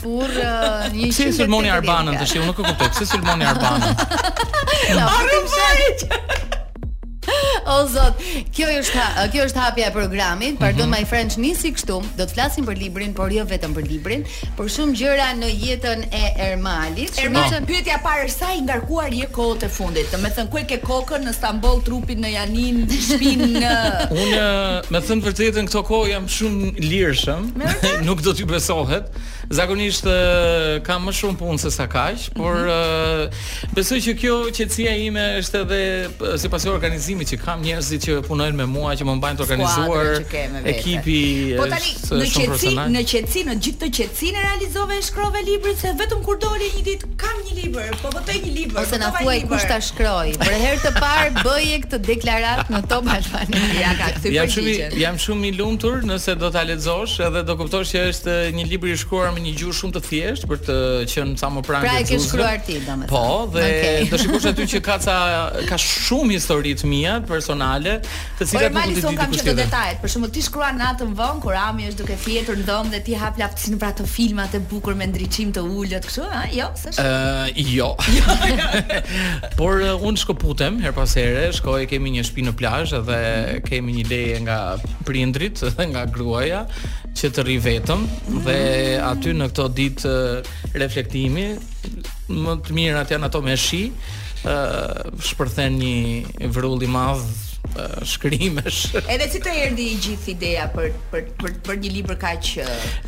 Por uh, një Pse e sulmoni Arbanën tashi, nuk e kuptoj. Pse sulmoni Arbanën? Ja, po të mshaj. O zot, kjo është ha, kjo është hapja e programit. Pardon mm -hmm. my friends, nisi kështu. Do të flasim për librin, por jo vetëm për librin, por shumë gjëra në jetën e Ermalit. Ermal, no. pyetja e parë është sa i ngarkuar je kohët e fundit. Do të thënë ku e ke kokën në Stamboll, trupin në Janinë, shpinën në Unë, me thënë të vërtetën këto kohë jam shumë i lirshëm. Nuk do t'ju besohet. Zakonisht kam më shumë punë se sa kaq, por mm -hmm. besoj që kjo qetësia ime është edhe sipas organizimit që kam njerëzit që punojnë me mua që më mbajnë të organizuar ekipi. Po tani në qetësi, në qetësi, në gjithë këtë qetësi e realizove e shkrove librin se vetëm kur doli një ditë kam një libër, po botoj një libër. Ose na thuaj kush ta shkroi. Për herë të parë bëje këtë deklaratë në Top Albania. Ja ka këtë përgjigje. Jam shumë i lumtur nëse do ta lexosh edhe do kuptosh që është një libër i shkruar me një gjuhë shumë të thjeshtë për të qenë sa më pranë pra, njerëzve. Pra e ke shkruar ti domethënë. Po, dhe okay. do shikosh aty që ka ca ka shumë histori të mia personale, të cilat nuk do të di kush është. Por detajet, për shembull ti shkruan natën vonë kur Ami është duke fjetur në dhomë dhe ti hap laptopin si ato filmat e bukur me ndriçim të ulët kështu, ha? Jo, s'është. Ëh, jo. Por unë shkoputem herë pas here, shkoj kemi një shtëpi në plazh dhe mhm. kemi një leje nga prindërit dhe nga gruaja që të rri vetëm mm -hmm. dhe aty në këto ditë reflektimi më të mirat janë ato me shi, ë shpërthen një vrull i madh shkrimesh. Edhe si të erdhi e gjithë ideja për për për për një libër kaq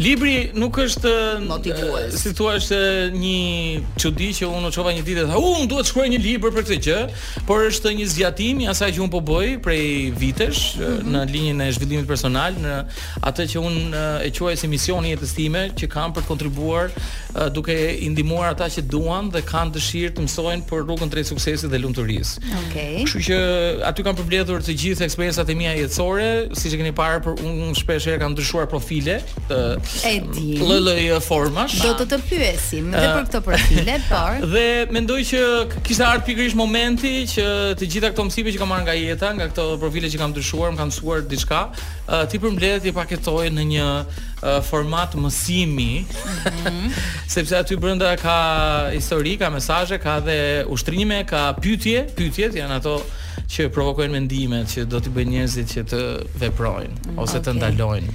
Libri nuk është motivues. Si thua është një çudi që unë u çova një ditë e thashë unë duhet të shkruaj një libër për këtë gjë. Por është një zgjatim i asaj që unë po bëj prej vitesh mm -hmm. në linjën e zhvillimit personal, në atë që unë e quaj si misioni i jetës time që kam për të kontribuar duke i ndihmuar ata që duan dhe kanë dëshirë të mësojnë për rrugën drejt suksesit dhe lumturisë. Okej. Okay. Kështu që aty kam përmbledhur të gjithë eksperiencat e mia jetësore, siç e keni parë, po unë shpesh herë kam ndryshuar profile. E dimë. Lloj lloj formash. Do të të pyesim dhe për këto profile, por dhe mendoj që kishte ardhur pikërisht momenti që të gjitha këto mësime që kam marrë nga jeta, nga këto profile që kam ndryshuar, më kanë mësuar diçka, uh, t'i përmbledh t'i paketoj në një uh, format mësimi. Mm -hmm. Sepse aty brenda ka histori, ka mesazhe, ka dhe ushtrime, ka pyetje, pyetjet janë ato që provokojnë mendimet që do t'i bëjnë njerëzit që të veprojnë mm, ose okay. të ndalojnë.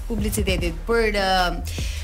publicitetit për ë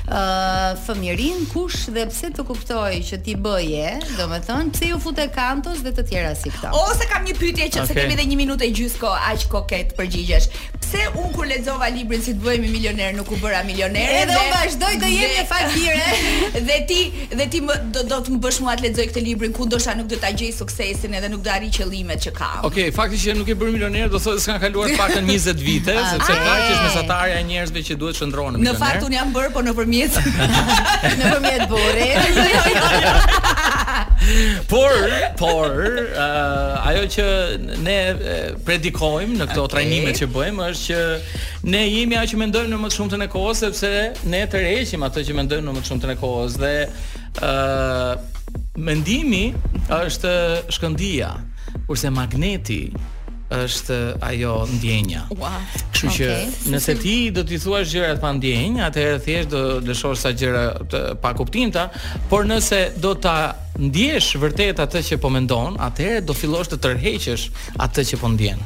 uh, fëmijërinë, kush dhe pse të kuptoj që t'i bëje, domethënë, pse ju fute kantos dhe të tjera si këta. Ose kam një pytje që okay. se kemi dhe një minutë e gjysmë kohë, aq kohë ke të përgjigjesh. Pse unë kur lexova librin si të bëhemi milioner nuk u bëra milioner edhe dhe, unë vazhdoj të jem një fakire dhe ti, dhe ti më, do, do të më bësh mua të lexoj këtë librin ku ndoshta nuk do ta gjej suksesin edhe nuk do arrij qëllimet që kam. Okej, okay, fakti që nuk je bërë milioner do thotë se s'kan kaluar pak 20 vite, ah, sepse kaq është mesatarja e njerëzve që duhet të shndërrohen në milioner. Në fakt un jam bërë po nëpërmjet nëpërmjet burrit. por, por, uh, ajo që ne predikojmë në këto okay. trajnime që bëjmë është që ne jemi ajo që mendojmë në më të shumtën e kohës sepse ne tërheqim atë që mendojmë në më të shumtën e kohës dhe Ëh, mendimi është shkëndija, kurse magneti është ajo ndjenja. Kështu që okay. nëse ti do t'i thuash gjërat pa ndjenjë, atëherë thjesht do lëshosh ca gjëra të pakuptimta, por nëse do ta ndjesh vërtet atë që po mendon, atëherë do fillosh të tërheqësh atë që po ndjen.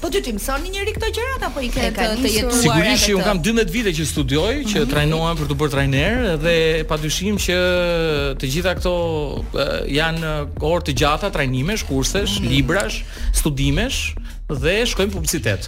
Po ty t'i mësoi një njeri këto gjërat apo i ke të, të jetuar Sigurisht që un kam 12 vite që studioj, që mm -hmm. trajnohem për t'u bërë trajner dhe padyshim që të gjitha këto janë orë të gjata trajnimesh, kursesh, mm -hmm. librash, studimesh dhe shkojmë publicitet.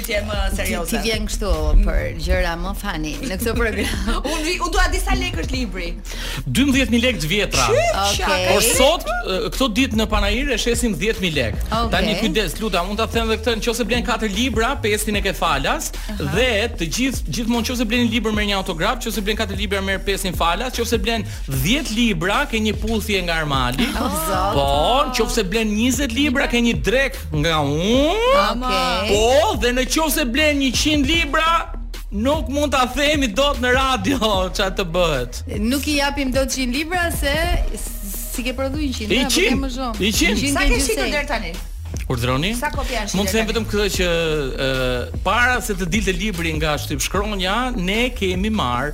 Ti je më serioze. Ti vjen kështu për gjëra më funny në këtë program. Unë vi, unë dua të di sa lekë është libri. 12000 lekë të vjetra. Okej. Por sot e, këto ditë në Panair e shesim 10000 lekë. Okej. Tani kujdes, lutem, mund ta them edhe këtë, nëse blen 4 libra, të pestin e ke falas dhe të gjithë gjithmonë nëse blen një libër merr një autograf, nëse blen 4 libra merr të pestin falas, nëse blen 10 libra ke një puthje nga Armali. Po, nëse blen 20 libra ke një drekë Nga unë? Okej. Po, dhe në qoftë se blen 100 libra, nuk mund ta themi dot në radio çfarë të bëhet. Nuk i japim dot 100 libra se s- s'i ke prodhu 100, I apo ke qim, më shumë. i qim. 100 Sa ke gjithsej. shitur deri tani? Urdhroni? Sa kopja janë Mund të them shitur vetëm këto që ë, para se të dilte libri nga shtypshkronja, ne kemi marrë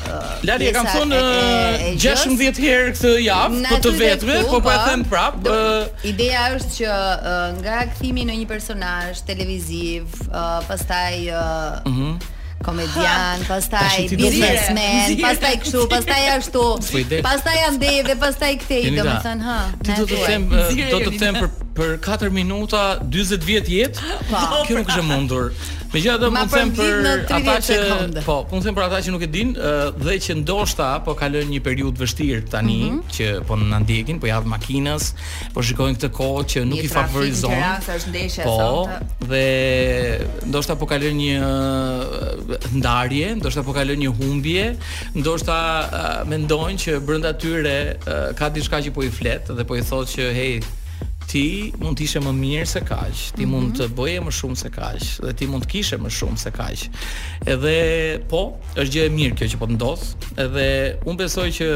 Lali e kam thonë 16 herë këtë javë për po të vetëve, po po e po. them prap. Ideja është që nga kthimi në një personazh televiziv, pastaj mhm. komedian, pastaj biznesmen, pastaj kështu, pastaj ashtu, pastaj andej dhe pastaj këtej, domethënë, ha. Ti do të them, do të them për për 4 minuta 40 vjet jetë, po. kjo nuk është e mundur. Megjithatë mund të them për ata që po, mund të them për ata që nuk e dinë dhe që ndoshta po kalojnë një periudhë vështirë tani mm -hmm. që po na ndjekin, po i japin makinës, po shikojnë këtë kohë që nuk i favorizon. Po, dhe ndoshta po kalojnë një ndarje, ndoshta po kalojnë një humbje, ndoshta mendojnë që brenda tyre ka diçka që po i flet dhe po i thotë që hey, ti mund të ishe më mirë se kaq, ti mund mhm. të bëje më shumë se kaq dhe ti mund të kishe më shumë se kaq. Edhe po, është gjë e mirë kjo që po të ndodh, edhe unë besoj që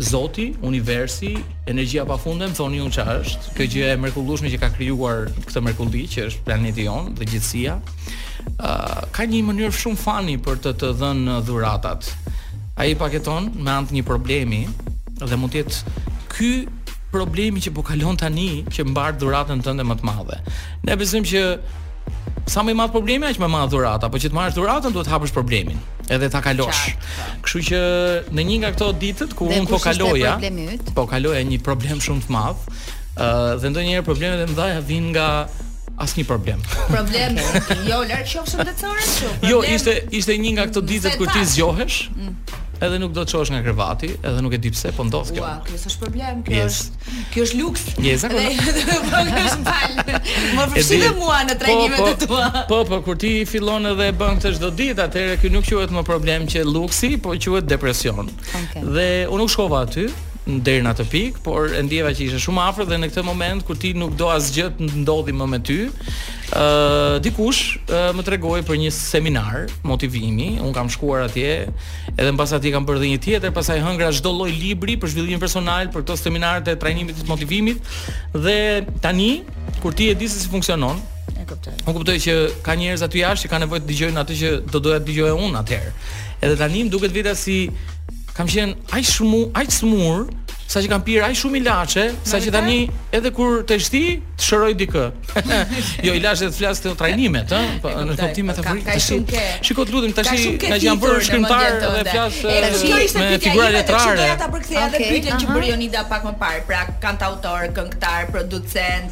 Zoti, universi, energjia pa fund, e më thoni ju çfarë është. Kjo gjë e mrekullueshme që ka krijuar këtë mrekulli që është planeti jonë dhe gjithësia. ë uh, ka një mënyrë shumë fani për të të dhënë dhuratat. Ai i paketon me anë të një problemi dhe mund të jetë ky problemi që po kalon tani që mbar dhuratën tënde më të madhe. Ne besojmë që sa më i madh problemi aq më e madhe dhurata, po që të marrësh dhuratën duhet të hapësh problemin, edhe ta kalosh. Po. Kështu që në një nga këto ditët ku un po kaloja, po kaloja një problem shumë të madh, ë uh, dhe ndonjëherë problemet e mëdha vijnë nga asnjë problem. Problem, jo, larg qoftë shëndetësore, qoftë. Jo, ishte, ishte një nga këto ditët kur ti zgjohesh, mm. Edhe nuk do të çohesh nga krevati, edhe nuk e di pse, po ndodh kjo. Ua, kjo është problem, kjo yes. është. Kjo është luks. Yes, apo. Po kjo është, fal. Më përfshi mua në trajnimet po, po, e tua. Po, po, kur ti fillon edhe e bën këtë çdo ditë, atëherë ky nuk quhet më problem prej luksi, po quhet depresion. Okay. Dhe unë nuk shkova aty deri në atë pikë, por e ndjeva që ishte shumë afër dhe në këtë moment kur ti nuk do asgjë të ndodhi më me ty, Ëh, dikush më tregoi për një seminar motivimi, un kam shkuar atje, edhe mbas atij kam bërë edhe një tjetër, pastaj hëngra çdo lloj libri për zhvillimin personal, për këto seminaret e trajnimet e motivimit dhe tani kur ti e di se si funksionon, e kuptoj. Un kuptoj që ka njerëz aty jashtë që kanë nevojë të dëgjojnë atë që do doja të dëgjoja un atëherë. Edhe tani më duket vetja si Kam qenë aq shumë, aq sëmurë, sa që kam pirë aq shumë ilaçe, sa që tani edhe kur teshtij, shëroj dikë. jo ilaçe flas për këto trajnime, ë, po në kuptim metaforik të shi. Shiko të lutem tashmë jam bërë shkrimtar dhe flas me figura letrare. Atë për t'u kthyer edhe pyetjen që bëri Jonida pak më parë, pra kantautor, këngëtar, producent,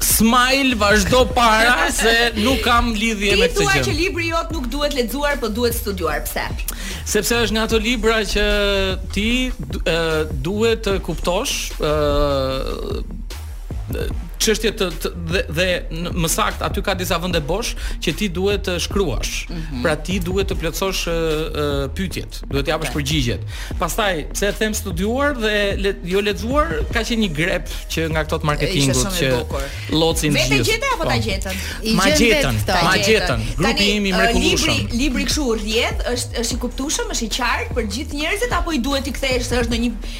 Smajl vazhdo para se nuk kam lidhje me këtë gjë. Ti thua që libri yt nuk duhet lexuar, po duhet studiuar. Pse? Sepse është nga ato libra që ti duhet të kuptosh ë çështje të, të dhe, dhe më saktë aty ka disa vende bosh që ti duhet të shkruash. Mm -hmm. Pra ti duhet të plotësosh pyetjet. Duhet të japësh përgjigjet. Pastaj, pse e them studiuar dhe jo lexuar, ka qenë një grep që nga këto të marketingut që llocin gjithë. Vetë gjetën apo ta gjetën? Ma gjetën, ma gjetën. Grupi im i mrekullueshëm. Libri, libri kështu rrjedh, është është i kuptueshëm, është i qartë për gjithë njerëzit apo i duhet t'i kthehesh se është në një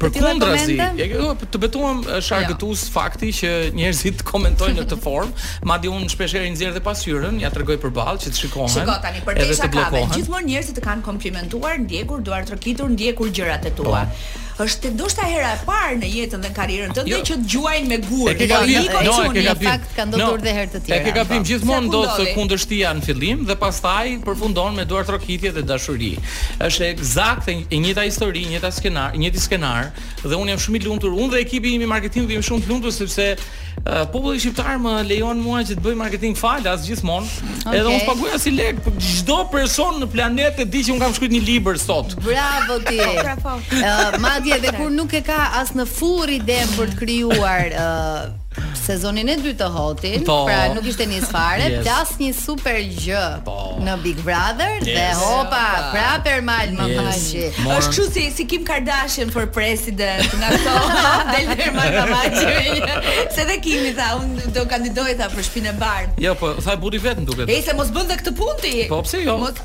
Përkundrazi, e ke thënë të betuam është argëtues fakti që njerëzit komentojnë në këtë formë, madje unë shpesh herë nxjerr dhe pasyrën, ja tregoj përballë që të shikohen. Shiko tani përtej shakave, gjithmonë njerëzit të kanë komplimentuar, ndjekur, duartrokitur, ndjekur gjërat e tua. Po. Është ndoshta hera e parë në jetën dhe në karrierën tënde që të gjuajnë me gurë. E ke gabim, jo, e ke gabim. Ka ndodhur dhe herë të tjera. E ke gabim gjithmonë ndodh kundërshtia në fillim dhe pastaj përfundon me duartrokitje dhe dashuri. Është ekzakt e njëjta histori, e njëjta skenar, i njëjti skenar dhe unë jam shumë i lumtur. Unë dhe ekipi im i marketingut jemi shumë të lumtur sepse uh, populli shqiptar më lejon mua që të bëj marketing falas gjithmonë. Okay. Edhe unë pa paguar asnjë lek po çdo person në planet e di që unë kam shkruar një libër sot. Bravo ti. uh, madje edhe kur nuk kishte asnjë lloj ideje për të krijuar uh, sezonin e dytë të Hotin, po, pra nuk ishte nis fare, yes. plas një super gjë po, në Big Brother yes. dhe hopa, hopa. prapë Ermal Mamaqi. Është kështu si si Kim Kardashian for president, nga këto del Ermal Mamaqi. Se dhe Kimi tha, unë do kandidoj tha për shpinë e bardhë. Jo, po tha burri i vet më duket. Ej, se mos bën dhe këtë punë ti. Po pse jo? Mos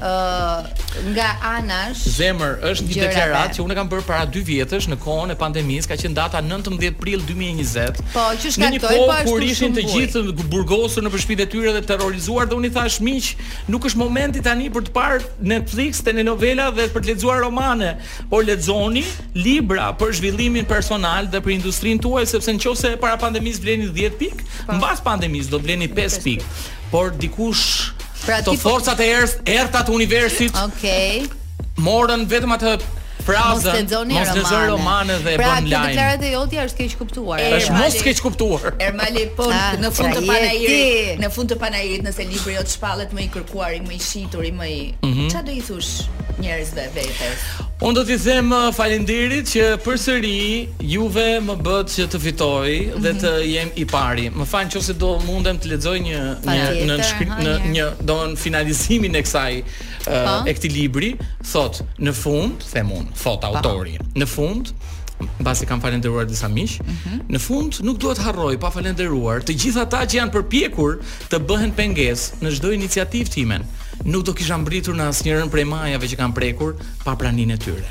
ë nga anash Zemër, është një gjërave. deklaratë që unë e kam bërë para 2 vjetësh në kohën e pandemisë, ka qenë data 19 prill 2020. Po, që Në shkaktoi, një po, kohë ashtu kur ishin shumë të bujë. gjithë të burgosur nëpër shtëpitë e tyre dhe terrorizuar dhe unë i thashë miq, nuk është momenti tani për të parë Netflix, telenovela dhe për të lexuar romane, por lexoni libra për zhvillimin personal dhe për industrinë tuaj sepse në qoftë se para pandemisë vleni 10 pikë, mbas pandemisë do të vleni 5 pikë. por dikush pra, të po- forcat e errëta, errëta të universit. Okej. Okay. Morën vetëm atë frazën mos lexoni romane dhe pra, e bënë lajm. Pra, deklarata jote është keqkuptuar. Është moskeqkuptuar. Ermal, po ah, në fund të panairit, në fund të panairit nëse libri jot shpallet më i kërkuari, më i shituri, më i mhm. çfarë do i thuash njerëzve vetes? Unë do t'i them uh, faleminderit që përsëri Juve më bëtë që të fitoj dhe të mhm. jem i pari. Më fal në qoftë se do mundem të lexoj një një në në një do në finalizimin e kësaj po. e këtij libri, thotë në fund, them unë, thotë po. autori. Në fund, mbasi kam falënderuar disa miq, mhm. në fund nuk dua ta harroj pa falënderuar të gjithë ata që janë përpjekur të bëhen pengesë në çdo iniciativë timen. Nuk do kisha mbritur në asnjërën prej majave që kam prekur pa praninë e tyre.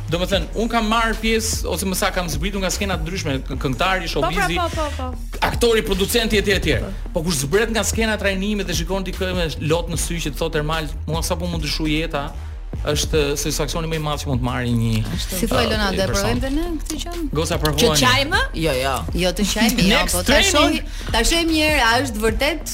Domethënë, unë kam marrë pjesë, ose mësa kam zbritur nga skena të ndryshme, këngëtari, po, pra, showbizi, po, po, po, po. aktori, producenti, e tjera, e tjera. Po. po kur zbret nga skena e trajnimit dhe shikon tjetrin me lot në sy që të thotë Ermal, mua sapo m'u ndryshu jeta, është satisfaksioni më i madh që mund të marrë një Si thua Elona, do e provojmë dhe ne këtë gjë? Goca, provojmë. Që të qajmë? Jo, jo. Jo të qajmë, jo, po ta shohim, ta shohim një herë, a është vërtet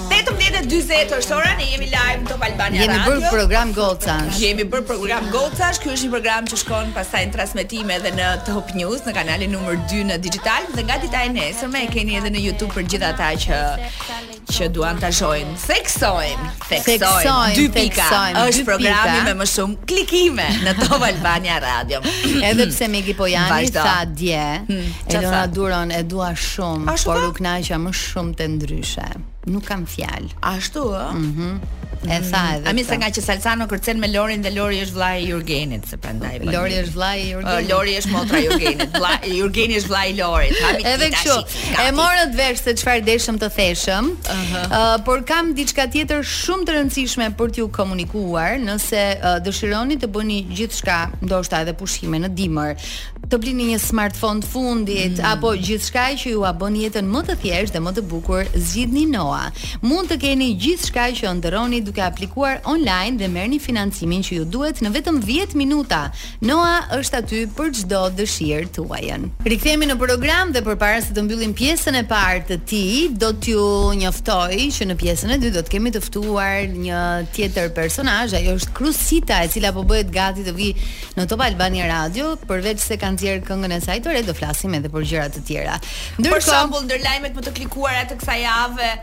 Tetëmbëdhjetë e dyzet është ora, ne jemi live në Top Albania Radio. Jemi bërë program gocash. Jemi bërë program gocash. Ky është një program që shkon pastaj në transmetim edhe në Top News, në kanalin numër 2 në digital dhe nga dita e nesërme e keni edhe në YouTube për gjithë ata që duan ta shohin. Theksojmë, theksojmë. Dy pika. Është programi me më shumë klikime në Top Albania Radio. Edhe pse Megi Pojani tha dje, hmm, Elona Duron e dua shumë, por u kënaqa më shumë te Ndryshe. Nuk kam fjalë. Ashtu ë? Mhm. E tha mm. edhe. Ami se nga që Salsano kërcen me Lorin dhe Lori është vllai i Jurgenit, se prandaj. Po Lori është vllai i Jurgenit. Lori është motra e Jurgenit. Vllai i Jurgenit është vllai i Lorit. Ami edhe kështu. E morët vesh se çfarë deshëm të thoshim. Ëh, por kam diçka tjetër shumë të rëndësishme për t'ju komunikuar, nëse dëshironi të bëni gjithçka, ndoshta edhe pushime në dimër, të blini një smartphone të fundit mm. apo gjithçka që jua bën jetën më të thjeshtë dhe më të bukur, zgjidhni Noa. Mund të keni gjithçka që ëndërroni duke aplikuar online dhe merrni financimin që ju duhet në vetëm 10 minuta. Noa është aty për çdo dëshirë tuajën. Rikthehemi në program dhe përpara se të mbyllim pjesën e parë të tij, do t'ju njoftoj që në pjesën e dytë do të kemi të ftuar një tjetër personazh, ajo është Krusita, e cila po bëhet gati të vijë Në Top Albania Radio, përveç se ka nxjerrë këngën e saj të re, do flasim edhe për gjëra të tjera. Ndërkohë, për shembull, ndër lajmet më të klikuara të kësaj jave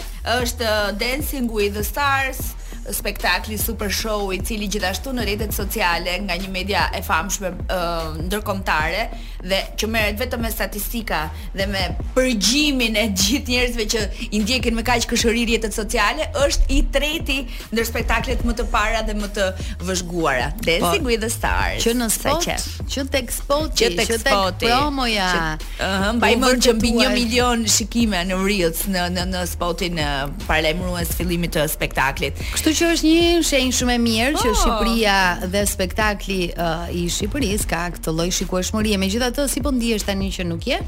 është uh, Dancing with the Stars, spektakli Super Show i cili gjithashtu në rrjetet sociale nga një media e famshme uh, ndërkombëtare dhe që merret vetëm me statistika dhe me përgjimin e gjithë njerëzve që i ndjekin me kaq kërshëri rrjetet sociale është i treti ndër spektaklet më të para dhe më të vëzhguara. Dancing po, with the Stars. Që në spot, që tek spoti, që tek, që tek spoti, promoja. Ëh, uh, mbaj mend që mbi 1 milion shikime në Reels në në në spotin paralajmërues të fillimit të spektaklit. Kështu që është një shenjë shumë e mirë që po. Shqipëria dhe spektakli uh, i Shqipërisë ka këtë lloj shikueshmërie. Megjithatë, si po ndihesh tani që nuk je?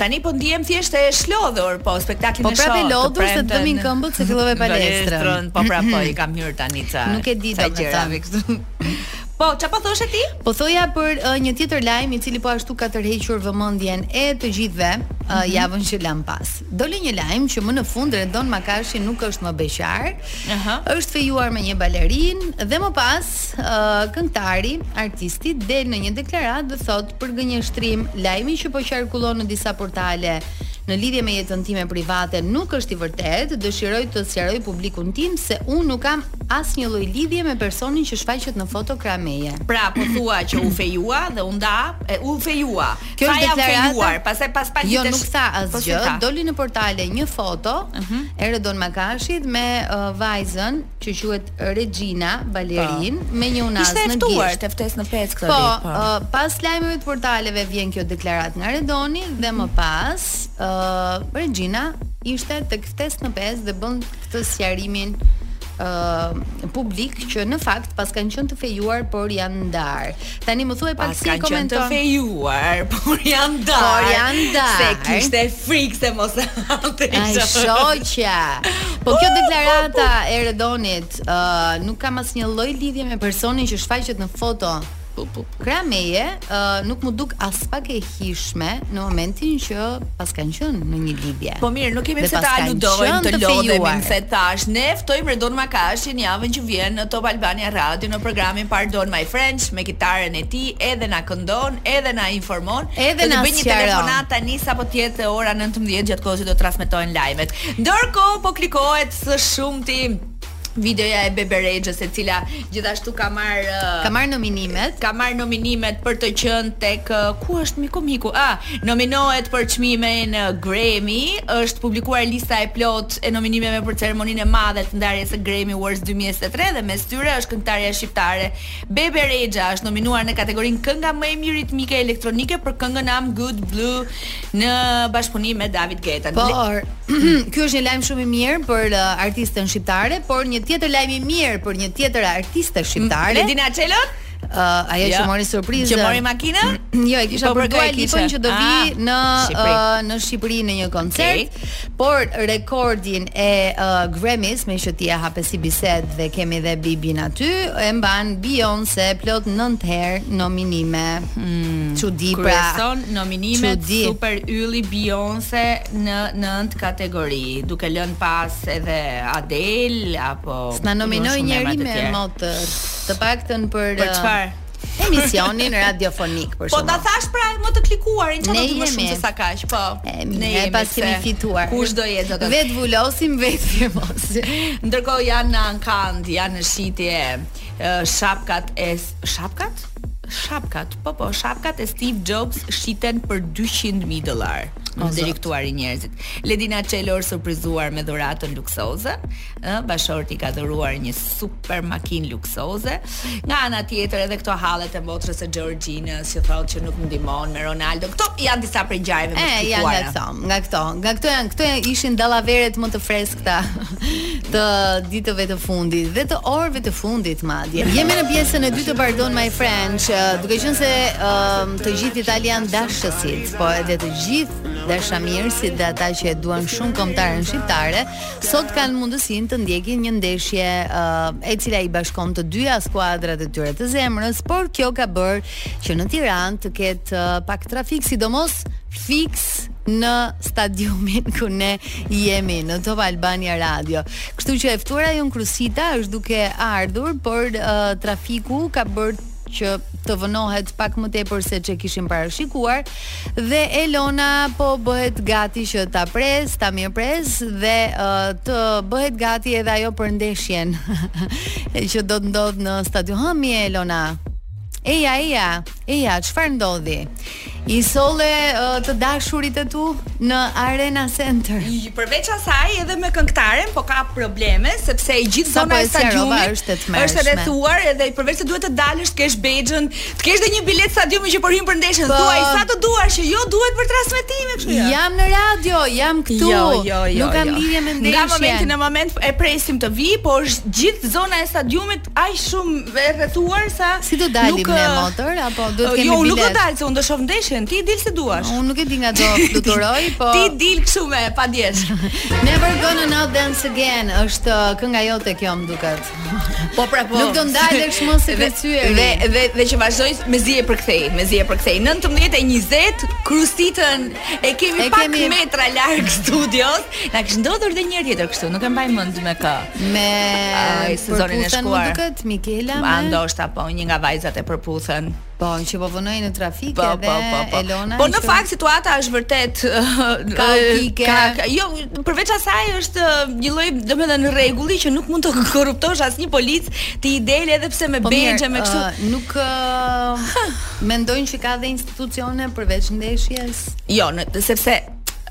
Tani po ndihem thjesht e shlodhur, po spektaklin po e shoh. Po prapë e lodhur se të dhëmbin këmbët se fillove palestrën. Po prapë po i kam hyrë tani ca. Nuk e di domethënë këtu. Po, çfarë po thoshe ti? Po thoja për uh, një tjetër lajm i cili po ashtu ka tërhequr vëmendjen e të gjithëve uh, mm -hmm. javën që lamë pas. Doli një lajm që më në fund Redon Makashi nuk është më beqar. Ëh. Uh -huh. Është fejuar me një balerinë dhe më pas uh, këngëtari, artisti del në një deklaratë dhe thot Përgënjeshtrim, lajmi që po qarkullon në disa portale në lidhje me jetën time private nuk është i vërtetë, dëshiroj të sqaroj publikun tim se unë nuk kam asnjë lloj lidhje me personin që shfaqet në foto krah meje. Pra po thua që u fejua dhe u nda, e, u fejua. Kjo është deklaratë. Pastaj pas pak jo, ditësh. Jo, nuk tha po asgjë. Doli në portale një foto uh -huh. e Redon Makashit me uh, vajzën që quhet Rexhina, balerinë po. me një unazë në gisht. Ishte ftuar te Ftesë në Pesë këtë po, ditë. Po, uh, pas lajmeve të portaleve vjen kjo deklaratë nga Redoni dhe më pas ë uh, Rexhina ishte tek Ftesë në Pesë dhe bën këtë sqarimin uh, publik që në fakt paskan qenë të fejuar por janë ndarë. Tani më thuaj pak si e komenton. Paskan qenë të fejuar, por janë ndarë. Por janë ndarë. Se kishte frikë se mos e hante. Ai shoqja. Po kjo deklarata e Redonit, ë, uh, nuk kam asnjë lloj lidhje me personin që shfaqet në foto krah meje, ë, uh, nuk m'u duk aspak e hijshme në momentin që paskan qenë në një lidhje. Po mirë, nuk kemi pse të aludojmë, të, të lodhemi se tash. Ne ftojmë Redon Makashin javën që vjen në Top Albania Radio në programin Pardon My French me kitaren e tij, edhe na këndon, edhe na informon, edhe na bëjmë një telefonatë tani sapo të jetë ora 19 gjatë kohës që do të transmetojnë lajmet. Ndërkohë po klikohet së shumti videoja e Bebe Rexhës e cila gjithashtu ka marrë ka marrë nominimet, ka marrë nominimet për të qenë tek ku është Miku Miku. Ah, nominohet për çmimin Grammy, është publikuar lista e plotë e nominimeve për ceremoninë e madhe të ndarjes së Grammy Awards 2023 dhe mes tyre është këngëtarja shqiptare Bebe Rexha është nominuar në kategorinë Kënga më e mirë ritmike elektronike për këngën I'm Good Blue. në bashkëpunim me David Guetan. Por, ky është një lajm shumë i mirë për uh, artisten shqiptare, por një tjetër lajm i mirë për një tjetër artiste shqiptare. Ledina Çelon? Uh, ajo jo. që mori surprizë. Që mori makinën? jo, e kisha po, për Dua Lipën që do vijë ah, në Shqipëri. Uh, në Shqipëri në një koncert. Okay. Por rekordin e uh, Grammys, meqë ti e hape si bisedë dhe kemi dhe Bibin aty, e mban Beyoncé plot 9 herë nominime. Hmm. Çudi pra. Kryeson nominime superylli Beyoncé në 9 kategori, duke lënë pas edhe Adele apo S'na nominoi njëri me mot të paktën për Për uh, çfarë? emisionin radiofonik për shkak. Po ta thashë pra më të klikuarin çfarë do të më shumë se sa kaq, po. Ne jemi pas kemi fituar. Kush do jetë atë? Vet vulosim, vet firmosim. Ndërkohë janë në ankand, janë në shitje shapkat e Shapkat? Shapkat, po po, shapkat e Steve Jobs shiten për 200.000 dollarë. Më deri ku arrijnë njerëzit. Ledina Çelo e surprizuar me dhuratën luksoze. ë bashkëshorti i ka dhuruar një super makinë luksoze. Nga ana tjetër edhe këto hallet e motrës së Georginës që thotë që nuk e ndihmon me Ronaldo. Këto janë disa prej ngjarjeve më të klikuara. Janë nga këto, nga këto. Nga këto janë, këto janë ishin dallaveret më të freskëta të ditëve të fundit dhe të orëve të fundit madje. Jemi në pjesën e dytë të Pardon My French, që duke qenë se uh, të gjithë italian dashësit, po edhe të gjithë dashamirësit dhe ata që e duan shumë kombëtaren shqiptare, sot kanë mundësinë të ndjekin një ndeshje uh, e cila i bashkon të dyja skuadrat e tyre të zemrës, por kjo ka bërë që në Tiranë të ketë uh, pak trafik, sidomos fiks në stadiumin ku ne jemi në Top Albania Radio. Kështu që e ftuara jonë Krusita është duke ardhur, por uh, trafiku ka bërë që të vonohet pak më tepër se ç'e kishim parashikuar dhe Elona po bëhet gati që ta presë, ta mirëpresë dhe uh, të bëhet gati edhe ajo për ndeshjen që do të ndodhë në stadium. Hë mi Elona. Eja, eja, eja, çfarë ndodhi? I solle uh, të dashurit e tu në Arena Center. I përveç asaj edhe me këngëtaren po ka probleme sepse e gjithë zona e stadiumit është e tmerrshme. Është rrethuar edhe i përveç se duhet të dalësh të kesh bexhën, të kesh dhe një biletë stadiumi që po hyn për ndeshjen. Po, Thuaj sa të duash që jo duhet për transmetime kështu ja. Jam në radio, jam këtu. Jo, jo, jo, Nuk kam jo. lidhje me ndeshjen. Nga momenti në moment e presim të vijë, por është gjithë zona e stadiumit aq shumë e rrethuar sa Si do dalim nuk, ne eh, motër apo duhet të kemi biletë? Jo, unë nuk do dal se unë do shoh ndeshjen, ti dil si duash. Unë nuk e di nga do fluturoj, po Ti dil kështu me padije. Never gonna not dance again është eh, kënga jote kjo më duket. Po pra po. Nuk do ndalesh më se kërcyer. Dhe dhe dhe që vazhdoj mezi e përkthej, mezi e përkthej. 19:20 Krusitën e kemi pak metra larg studios. Na kish ndodhur dhe një herë tjetër kështu, nuk e mbaj mend me kë. Me Ai, sezonin e Përputhen, shkuar. Më duket Mikela me. A ndoshta po, një nga vajzat e Përputhen. Po, që po vonoi në trafik po, edhe po, po, po. Elona. Po në që... fakt situata është vërtet kaotike. Ka, ka, jo, përveç asaj është një lloj domethënë rregulli që nuk mund të korruptosh asnjë polic ti i del edhe pse me po, bexhe me kështu. Uh, nuk uh, mendojnë që ka dhe institucione përveç ndeshjes. Jo, në, sepse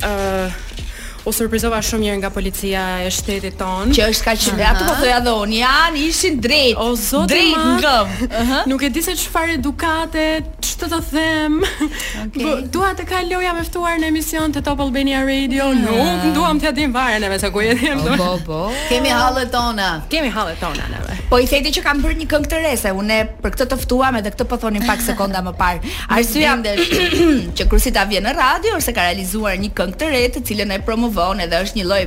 Ëh, u surprizova shumë mirë nga policia e shtetit tonë. Që është kaq shumë. Ato po thoja dhe unë, janë ishin drejt. O zot, drejt ngëm. Ëh. Nuk e di se çfarë edukate, ç'të të them. Okej. Po, dua të kaloje e ftuar në emision të Top Albania Radio. Ah. Nuk duam t'ja dim varim neve se ku jemi. Po, po, po. Kemi hallet tona. Kemi hallet tona neve. Po i thuaj ti që ke bërë një këngë të re se unë për këtë të ftuam edhe këtë po thonim pak sekonda më parë. Arsyeja që Krusita vjen në radio është se ka realizuar një këngë të re, të cilën e promovon edhe është një lloj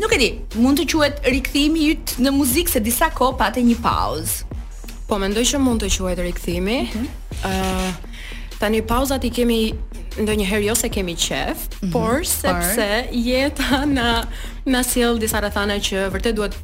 Nuk e di, mund të quhet rikthimi yt në muzikë se disa kohë pate një pauzë. Po mendoj që mund të quhet rikthimi. Ëh, mm -hmm. uh, tani pauzat i kemi ndonjëherë jo se kemi qef, mm -hmm. por sepse jeta na na sjell disa rrethana që vërtet duhet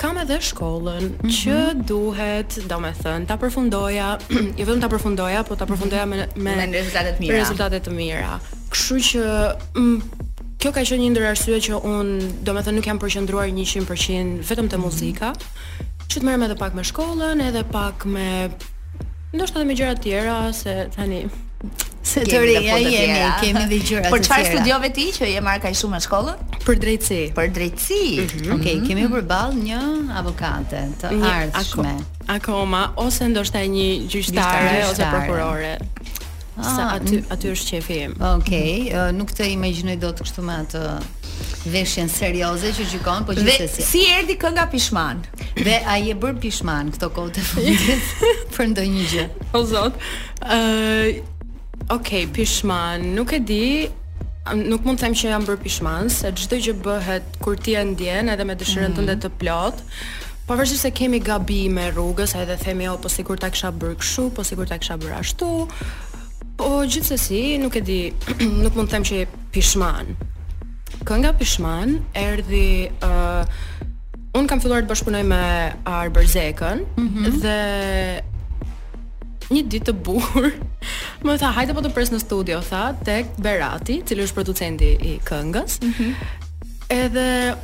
Kam edhe shkollën mm -hmm. që duhet, domethënë, ta përfundoja, jo vetëm ta përfundoja, po ta mhm. përfundoja me me, me rezultate të mira. Me rezultate të mira. Kështu që mm, kjo ka qenë një ndër arsyet që unë, domethënë, nuk jam përqendruar 100% vetëm te mhm. muzika. Që të merrem edhe pak me shkollën, edhe pak me Ndoshta edhe me gjëra të tjera se tani se të reja jemi, kemi dhe gjëra të tjera. Për çfarë studiove ti që je marrë kaq shumë me shkollën? Për drejtësi. Për drejtësi. Mm -hmm. Okej, okay, mhm. kemi përballë një avokate të ardhshme. Akoma ose ndoshta një gjyqtare ose prokurore. Se aty aty është qefi im. Okej, okay, nuk të imagjinoj dot kështu me atë veshjen serioze që gjykon, po gjithsesi. Si erdhi kënga Pishman? Dhe a je bërë pishman këto kohë të fundit për ndonjë gjë? O zot. Ë uh, Okej, okay, pishman, nuk e di, nuk mund të them që jam bërë pishman, se çdo gjë bëhet kur ti e ndjen edhe me dëshirën mm -hmm. tënde të plot. Pavarësisht se kemi gabime rrugës, edhe themi jo, po sikur ta kisha bërë kështu, po sikur ta kisha bërë ashtu. Po gjithsesi, nuk e di, nuk mund të them që jam pishman. Kënga pishman erdhi ë uh, unë kam filluar të bashkëpunoj me Arbër Zekën mm -hmm. dhe një ditë të bukur. Më tha, hajde po të pres në studio, tha, tek Berati, i cili është producenti i këngës. Mm -hmm. Edhe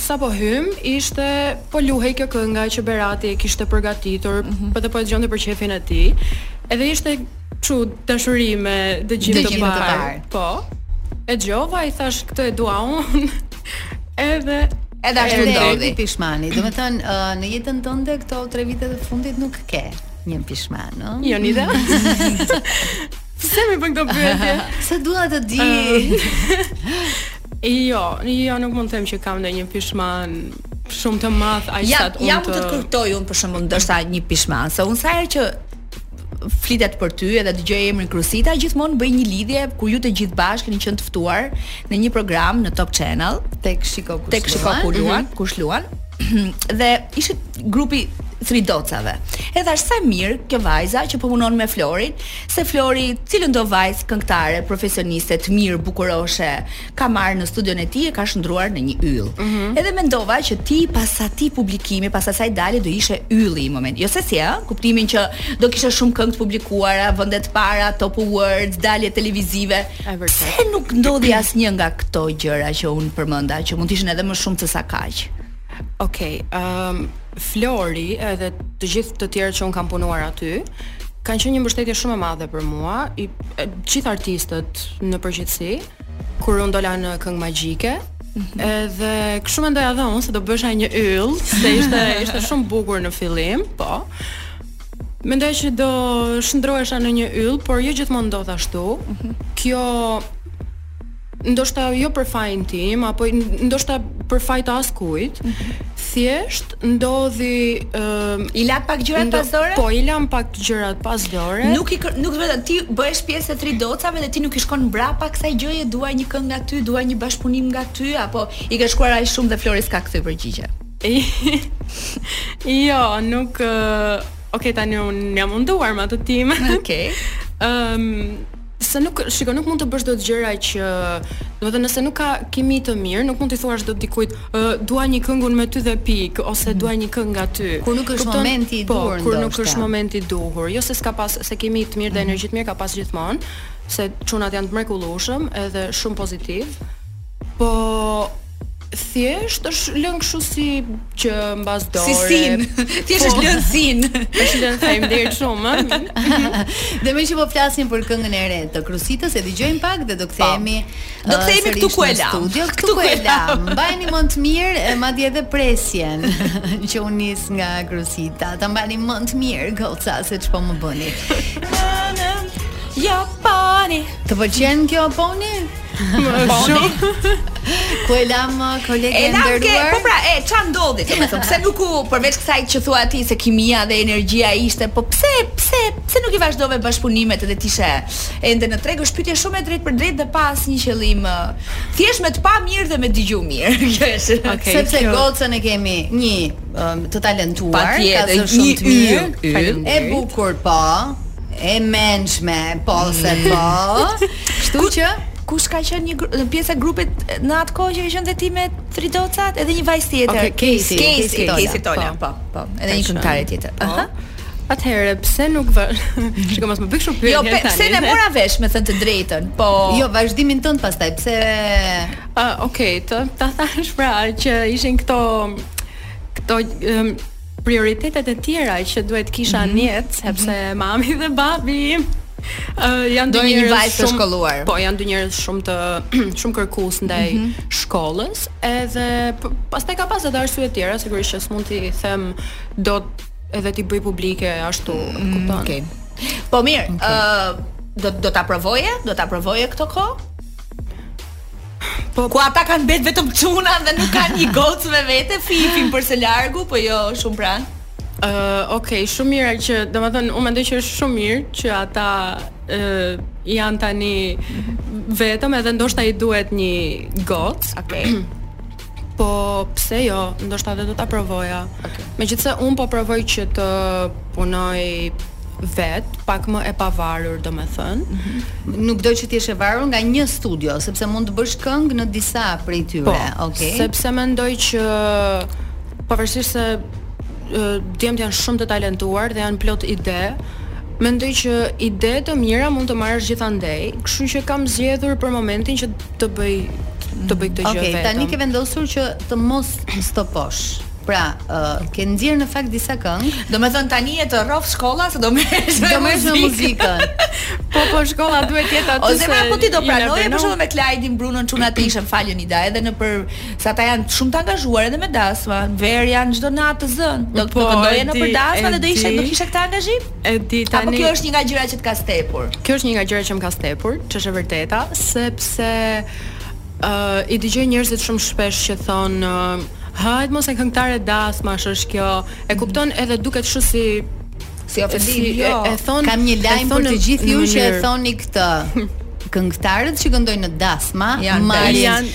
Sapo hymë, ishte, po luhej kjo kënga që Berati e kishte përgatitur, mm -hmm. dhe po e dëgjonte për qefin e tij. Edhe ishte kështu dashuri me dëgjim të, të parë. Po. E dëgjova i thashë këtë e dua unë. Edhe Edhe ashtu ndodhi. Edhe pishmani. Domethënë uh, në jetën tënde këto 3 vite të fundit nuk ke një pishman, ëh? No? Jo, nida. Pse më bën këto pyetje? Se dua të di. Uh. Jo, jo nuk mund të them që kam ndonjë pishman shumë të madh aq sa të. Ja, ja mund të kujtoj un për shembull ndoshta një pishman, se un sa herë që flitet për ty edhe dëgjoj emrin Krusita, gjithmonë bëj një lidhje ku ju të gjithë bashkë kini qenë të ftuar në një program në Top Channel tek Shiko Kush tek Shiko Kush luan, mhm. kush luan. dhe ishte grupi Tri Dots-ave. Edhe thashë sa mirë kjo vajza që po punon me Florin, Se Flori cilëndo vajzë këngëtare profesioniste të mirë bukuroshe ka marrë në studion e tij e ka shndruar në një yll. Mm -hmm. Edhe mendova që ti pas atij publikimi, pas asaj dalje do ishe ylli i momentit. Jo se si, ë, kuptimin që do kishe shumë këngë të publikuara, vende të para, top awards, dalje televizive. E vërtetë. Pse nuk ndodhi asnjë nga këto gjëra që un përmenda, që mund të ishin edhe më shumë se sa kaq? Okej, okay, ëm um, Flori edhe të gjithë të tjerët që un kam punuar aty, kanë qenë një mbështetje shumë e madhe për mua, të gjithë artistët në përgjithësi, kur un dola në këngë magjike, mhm. Edhe kështu mendoja edhe unë se do bëhesha një yll, se ishte ishte shumë bukur në fillim, po. Mendoja që do shndrohesha në një yll, por jo gjithmonë ndodh ashtu. Mhm. Kjo ndoshta jo për fajin tim apo ndoshta për faj të askujt, mm -hmm. thjesht ndodhi um, i la pak gjërat ndo, pas dore? Po, i la pak gjërat pas dore. Nuk i nuk do të ti bëhesh pjesë e Tri Dots-ave dhe ti nuk i shkon mbrapa kësaj gjëje, dua një këngë nga ty, dua një bashkëpunim nga ty apo i ke shkuar aq shumë dhe Flori s'ka kthy përgjigje. jo, nuk uh, Ok, tani unë jam munduar me atë time. Ok. Ëm, um, Se nuk, shiko, nuk mund të bësh dot gjëra që, domethënë, nëse nuk ka kimi të mirë, nuk mund t'i thuash dot dikujt, ë, dua një këngë me ty dhe pik, ose mm -hmm. dua një këngë nga ty. Kur nuk është Kupton? momenti i po, duhur, po, kur nuk është momenti i duhur. Jo se s'ka pas se kimi të mirë mm -hmm. dhe mhm. energji të mirë ka pas gjithmonë, se çunat janë të mrekullueshëm, edhe shumë pozitiv. Po thjesht është lënë kështu si që mbas dore. Si sin. Thjesht është po. lënë sin. Është lënë faleminderit shumë. Dhe meqë po flasim për këngën e re të Krusitës, e dëgjojmë pak dhe do po. kthehemi. Do uh, kthehemi këtu ku e lam. Studio këtu ku e lam. Mbajeni mend të mirë e madje edhe presjen që u nis nga Krusita. Ta mbani mend të mirë goca se ç'po më bëni. Ja pani Të pëlqen kjo Poni? Poni. Ku e lam uh, kolegë e nderuar? Po pra, e ça ndodhi ti më thon? Pse nuk u përveç kësaj që thua ti se kimia dhe energjia ishte, po pse, pse, pse nuk i vazhdove bashkëpunimet edhe t'ishe ende në treg është pyetje shumë e drejtpërdrejtë dhe pa asnjë qëllim. Uh, thjesht me të pa mirë dhe me dëgju mirë. Kjo është. Okay, Sepse kjo... gocën e kemi një um, të talentuar, ka zë shumë të mirë. E bukur po. E mençme, po se po. Kështu që kush ka qenë një pjesë e grupit në atë kohë që ka qenë dhe ti me tri gocat, edhe një vajzë tjetër. Okej, Kejsi, Kejsi, Kejsi Tola. Po, po, edhe një këngëtare tjetër. Po. Aha. Atëherë pse nuk vë? Shikoj mos më bëj kështu pyetje. Jo, pe, se s'e mora vesh me thënë të drejtën? Po. Jo, vazhdimin tënd pastaj pse Ah, uh, okay, të ta thash pra që ishin këto këto um, Prioritetet e tjera që duhet të kisha në mhm. jetë, sepse mhm. mami dhe babi im ë janë dy njerëz të shkolluar. Po, janë dy njerëz shumë të shumë kërkues ndaj mhm. shkollës, edhe pastaj ka pas edhe arsye të tjera, sigurisht që s'mund t'i them dot edhe t'i bëj publike ashtu, mm, kupton? Okej. Po mirë, ë do do ta provoje? Do ta provoje këtë kohë? Po ku ata kanë mbet vetëm çuna dhe nuk kanë një gocë me vete, Fifin për së largu, po jo shumë pranë. Ë, uh, okay, shumë mirë që, domethënë, unë mendoj që është shumë mirë që ata ë uh, janë tani vetëm edhe ndoshta i duhet një gocë. Okay. Po pse jo, ndoshta dhe do ta provoja. Okay. Megjithëse unë po provoj që të punoj vetë, pak më e pavarur, domethënë. Mm -hmm. Nuk do që të jesh e varur nga një studio, sepse mund të bësh këngë në disa prej tyre, po, okay? Sepse mendoj që pavarësisht se djemtë janë shumë të talentuar dhe janë plot ide, mendoj që ide të mira mund të marrësh gjithandej, kështu që kam zgjedhur për momentin që të bëj të bëj këtë gjë okay, vetëm. Okej, tani ke vendosur që të mos stoposh. Pra, uh, ke nxjerr në fakt disa këngë. Domethën tani e të rrof shkolla se do merresh me muzikën. muzikën. po po shkolla duhet të jetë aty. Ose pra po ti do pranoje për shembull me Klajdin, Brunon çuna të ishin falën i da edhe nëpër se ata janë shumë të angazhuar edhe me dasma. Verës janë çdo natë të zënë. Do të po, këndoje nëpër dasma dhe do ishe do kishe këtë angazhim. E di tani. Apo kjo është një nga gjërat që të ka stepur. Kjo është një nga gjërat që më ka stepur, ç'është e vërteta, sepse ë uh, i dëgjoj njerëzit shumë shpesh që thon uh, hajt mos e këngëtare dasmash është kjo. E kupton edhe duket kështu si si ofendim, jo. E, e thon, kam një lajm për të gjithë ju që e thoni këtë. këngëtarët që këndojnë në dasma, marrin,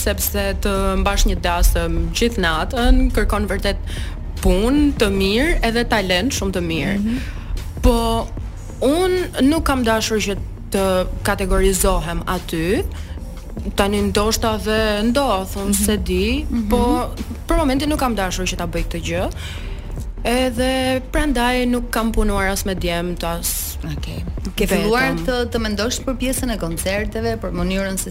sepse të mbash një dasëm gjithë natën kërkon vërtet punë të mirë edhe talent shumë të mirë. Mm -hmm. Po unë nuk kam dashur që të kategorizohem aty. Tani ndoshta dhe ndodh, unë mm -hmm. s'e mhm. di, mm -hmm. po për momentin nuk kam dashur që ta bëj këtë gjë. Edhe prandaj nuk kam punuar as me djemtë as Okej. Okay. Ke filluar të të mendosh për pjesën e koncerteve, për mënyrën se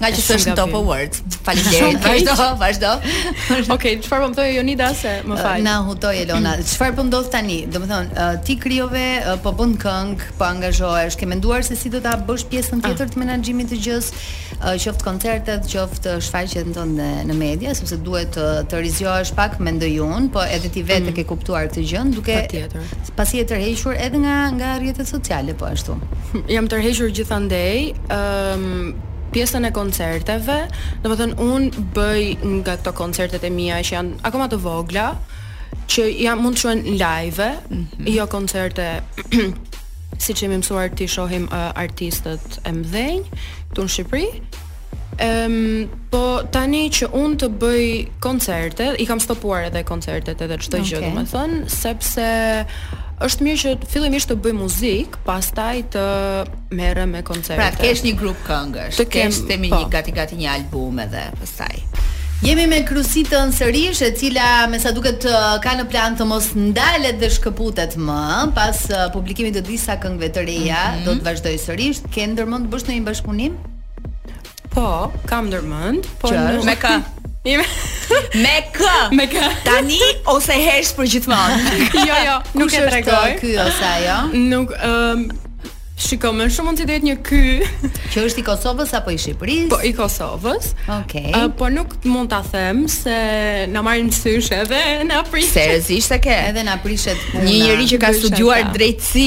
Nga që është në Top Awards. Faleminderit. Vazhdo, vazhdo. Okej, çfarë po më thoje Jonida se më fal. Na hutoi Elona. Çfarë po ndodh tani? Domethënë, ti krijove, po bën këngë, po angazhohesh, ke menduar se si do ta bësh pjesën ah. tjetër të menaxhimit të gjësë, qoftë koncertet, qoftë shfaqjet tënde në media, sepse duhet të të rizgjohesh pak mendoj unë, po edhe ti vetë mm. ke kuptuar këtë gjë, duke pasi je tërhequr edhe nga nga rrjetet sociale po ashtu. Jam tërhequr gjithandej, ëm um, pjesën e koncerteve, domethënë unë bëj nga këto koncertet e mia që janë akoma të vogla, që ja mund të shihen live, mm -hmm. jo koncerte siç jemi mësuar t'i shohim uh, artistët e mëdhenj këtu në Shqipëri. Ehm po tani që unë të bëj koncerte, i kam stopuar edhe koncertet edhe çdo gjë, okay. domethënë, sepse është mirë që fillimisht të bëj muzikë, pastaj të merrem me koncerte. Pra, të kesh një grup këngësh, të kesh të themi një po. gati gati një album edhe pastaj. Jemi me Krusitën sërish, e cila me sa duket ka në plan të mos ndalet dhe shkëputet më, pas publikimit të disa këngëve të reja, mm -hmm. do të vazhdojë sërish. Ke ndërmend të bësh ndonjë bashkëpunim? Po, kam ndërmend, po në... me kë? me kë? Me kë? Tani ose hesht për gjithmonë. jo, jo, nuk e tregoj. Ky ose ajo? Nuk ë um, Shiko, më shumë mund të jetë një ky që është i Kosovës apo i Shqipërisë? Po i Kosovës. Okej. Okay. Uh, por nuk mund ta them se na marrin sysh edhe na prish. Seriozisht e ke? Edhe na prishet puna. Një njeri që ka studiuar drejtësi.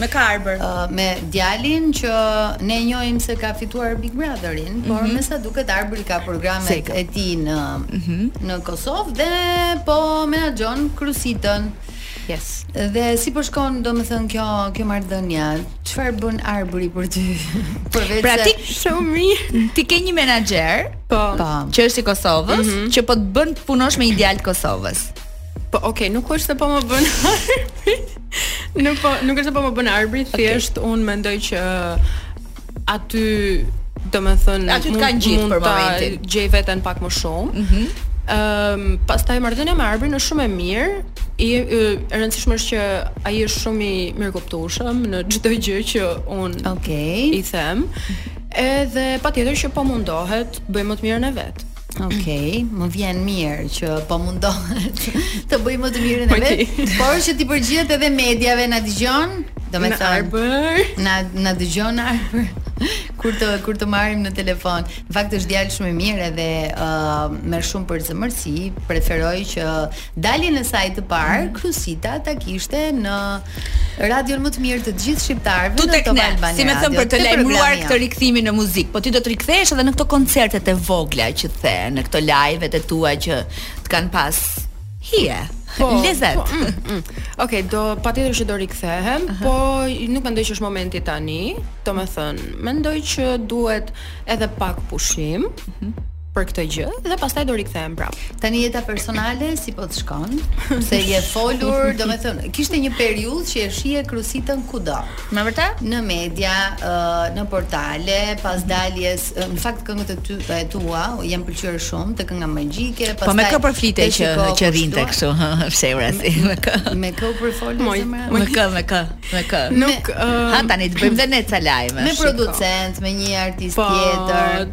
Me Arbër? Uh, me djalin që ne e njohim se ka fituar Big Brotherin, mm -hmm. por mhm. me sa duket Arbri ka programet Seka. e tij në mm -hmm. në Kosovë dhe po menaxhon Krusitën. Yes. Dhe si po shkon domethënë kjo kjo marrëdhënia? Çfarë bën Arbri për ty? për vetë. Pra ti shumë mirë. Ti ke një menaxher, po, po, që është i Kosovës, mm -hmm. që po të bën të punosh me një djalë të Kosovës. Po, okay, nuk është se po më bën arbri. nuk po, nuk është se po më bën Arbri, thjesht okay. unë mendoj që aty domethënë aty të kanë gjithë për momentin gjej veten pak më shumë mm -hmm. um, pastaj marrëdhënia me Arbrin është shumë e mirë i e rëndësishme është që ai është shumë i mirëkuptueshëm në çdo gjë që unë okay. i them edhe patjetër që po mundohet të bëjë më të mirën e vet Ok, më vjen mirë që po mundohet të bëjë më të mirën e vet, por që t'i përgjigjet edhe mediave na dëgjon, domethënë na na dëgjon Arbër. Kur të kur të marrim në telefon. Në fakt është djalë shumë i mirë edhe ë uh, me shumë përzemërsi, preferoi që daljen e saj të parë mm. Krusita ta kishte në Radion më të mirë të gjithë shqiptarëve në Top Albania. Tu tek ne, si me thënë për të lajmëruar këtë rikthimin në muzikë, po ti do të rikthehesh edhe në këto koncertet e vogla që the, në këto live-et e tua që të kanë pas hije. Po, lezet. Po, mm, mm. Okej, okay, do patjetër që do rikthehem, uh -huh. po nuk mendoj që është momenti tani, domethënë, mendoj që duhet edhe pak pushim. Uh mhm. -huh. për këtë gjë dhe pastaj do rikthehem prap. Tani jeta personale si po të shkon? Se je folur, do me thënë, kishte një periudhë që e shihje Krusitën kudo. Me vërtet? Në media, në portale, pas mhm. daljes, në fakt këngët e ty e tua janë pëlqyer shumë të Kënga Magjike, pastaj Po me kë përflite që rrinte kështu, pse ora si me kë? Me kë për folë zemra? Me kë, me kë, me kë? Nuk, ha, tani të bëjmë dhe ne ca lajme. Me producent, me një artist po, tjetër.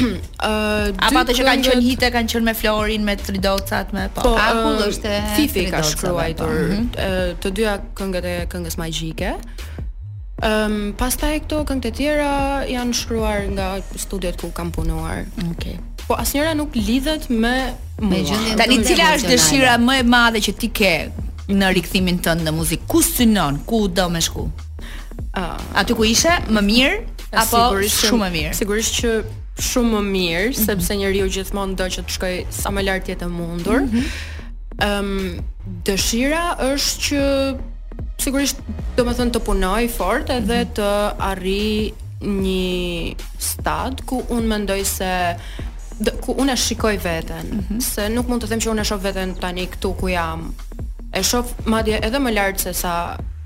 Ë, dy ato që kanë qenë hite kanë qenë me Florin, me Tridocat, me po. Po, akull është e Fifi ka po. shkruar mhm. të dyja këngët e Këngës Magjike. Ëm, um, pastaj këto këngët e tjera janë shkruar nga studiot ku kam punuar. Okej. Okay. Po asnjëra nuk lidhet me me gjendjen. Tani cila është dëshira më e madhe që ti ke në rikthimin tënd në muzikë? Ku synon? Ku do me shku? Uh, aty ku ishe, më mirë, Apo sigurisht që, shumë më mirë. Sigurisht që shumë më mirë, mm -hmm. sepse njeriu gjithmonë do që të shkojë sa më lart të jetë e mundur. Mhm. Ëm mm -hmm. um, dëshira është që sigurisht domethënë të punoj fort edhe mm -hmm. të arrij një stad ku unë mendoj se dhe, ku unë e shikoj veten mm -hmm. se nuk mund të them që unë e shof veten tani këtu ku jam e shof madje edhe më lart se sa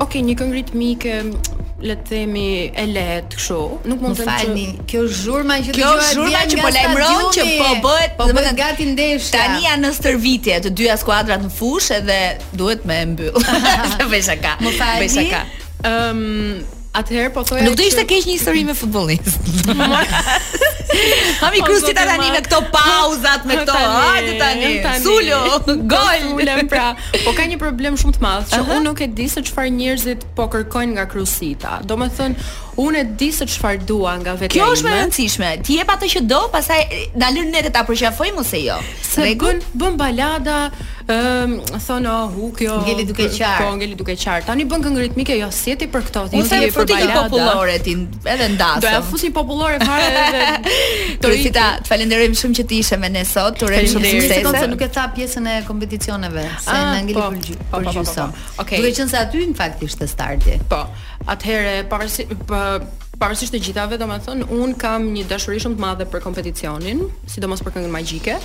Ok, një këngë ritmike, le të themi e lehtë kështu. Nuk mund të them që Falni, kjo është zhurma që kjo është zhurma që po lajmëron që po bëhet, po bëhet gati ndeshja. Tani janë në stërvitje të dyja skuadrat në fushë edhe duhet me e mbyll. Bëj shaka. Bëj shaka. Ëm, Atëherë po thoja Nuk do ishte keq një histori me futbollist. Ha, mi Krusita, tani me këto pauzat me këto. Hajde tani. Sulo, gol. Sulem pra. Po kam një problem shumë të madh që unë nuk e di se çfarë njerëzit po kërkojnë nga Krusita. Domethënë unë e di se çfarë dua nga vetja. Kjo është më e rëndësishme. Ti jep atë që do, pastaj na lën ne të ta përqafojmë ose jo. Në rregull, bën balada, ëm, thonë, "Oh, kjo." Ngeli duke qarë. Po, ngeli duke qarë. Tani bën këngë ritmike, jo S'je ti për këto? Ti je për balada. popullore ti, edhe n'dasëm. Do ia fus popullore fare edhe. Krusita, të falenderojmë shumë që ti ishe me ne sot. Të urojmë shumë suksese. Nuk se nuk e tha pjesën e kompeticioneve, se ah, na ngeli po, për gjysmë. Po, po, Okej. Duke qenë se aty në fakt ishte starti. Po. Atëherë, pavarësisht pavarësisht të gjithave, domethënë, unë kam një dashuri shumë të madhe për kompeticionin. sidomos për këngën magjike.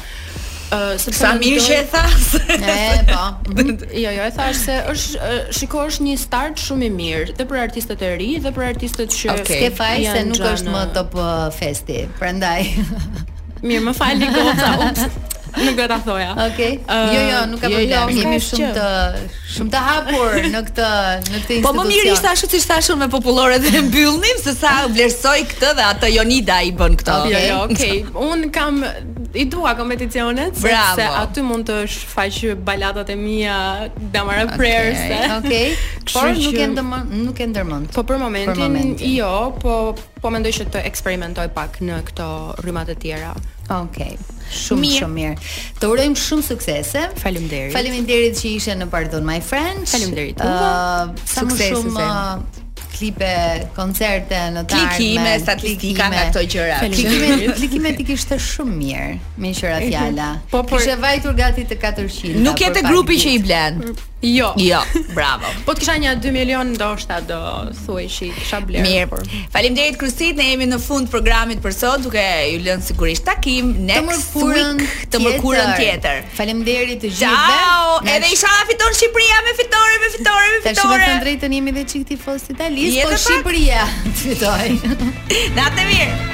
Ë sepse Sa mirë që e tha. E, po. Jo, jo, e thashë se është shiko është një start shumë i mirë dhe për artistët e ri dhe për artistët që Okej. S'ke faj se nuk është më Top Festi, prandaj. Mirë, më falni goca. Ups. Nuk do ta thoja. Okej. Ë, Jo, jo, nuk ka jo, jo, problem. nuk ka Jemi asgjë. shumë të Shumë të hapur në këtë në këtë institucion. Po më mirë ishte ashtu siç thashë me popullore dhe e mbyllnim se sa vlerësoj këtë dhe atë Jonida i bën këto. Okay. Jo, jo, okay. Unë kam i dua kompeticionet Bravo. se aty mund të shfaq baladat e mia damar okay. prerëse. Okej. Okay. Por nuk e ke ndërmend, nuk e ke ndërmend. Po për momentin, për momentin. jo, po Po mendoj që të eksperimentoj pak në këto rryma të tjera. Okej. Okay. Shumë mirë. shumë mirë. Të urojmë shumë suksese. Faleminderit. Faleminderit që ishe në Pardon My French. Faleminderit. Ëh, uh, sa më shumë uh, klipe, koncerte në të ardhmen. Klikime, statistika nga këto gjëra. Klikime, klikimet i kishte shumë mirë, meqë ra fjala. Po, po. Kishe vajtur gati te 400. Nuk je te grupi që i blen. Jo. Jo, bravo. Po të kisha një 2 milion ndoshta do thoje që kisha blerë. Mirë. Por... Faleminderit Krystit,, ne jemi në fund të programit për sot, duke ju lënë sigurisht takim next të week të mërkurën tjetër. Faleminderit të gjithëve. Ciao. Në... Edhe inshallah fiton Shqipëria me fitore, me fitore, me fitore. Të them të drejtën jemi edhe çik tifoz të Italisë, po Shqipëria të fitojë. Natën e mirë.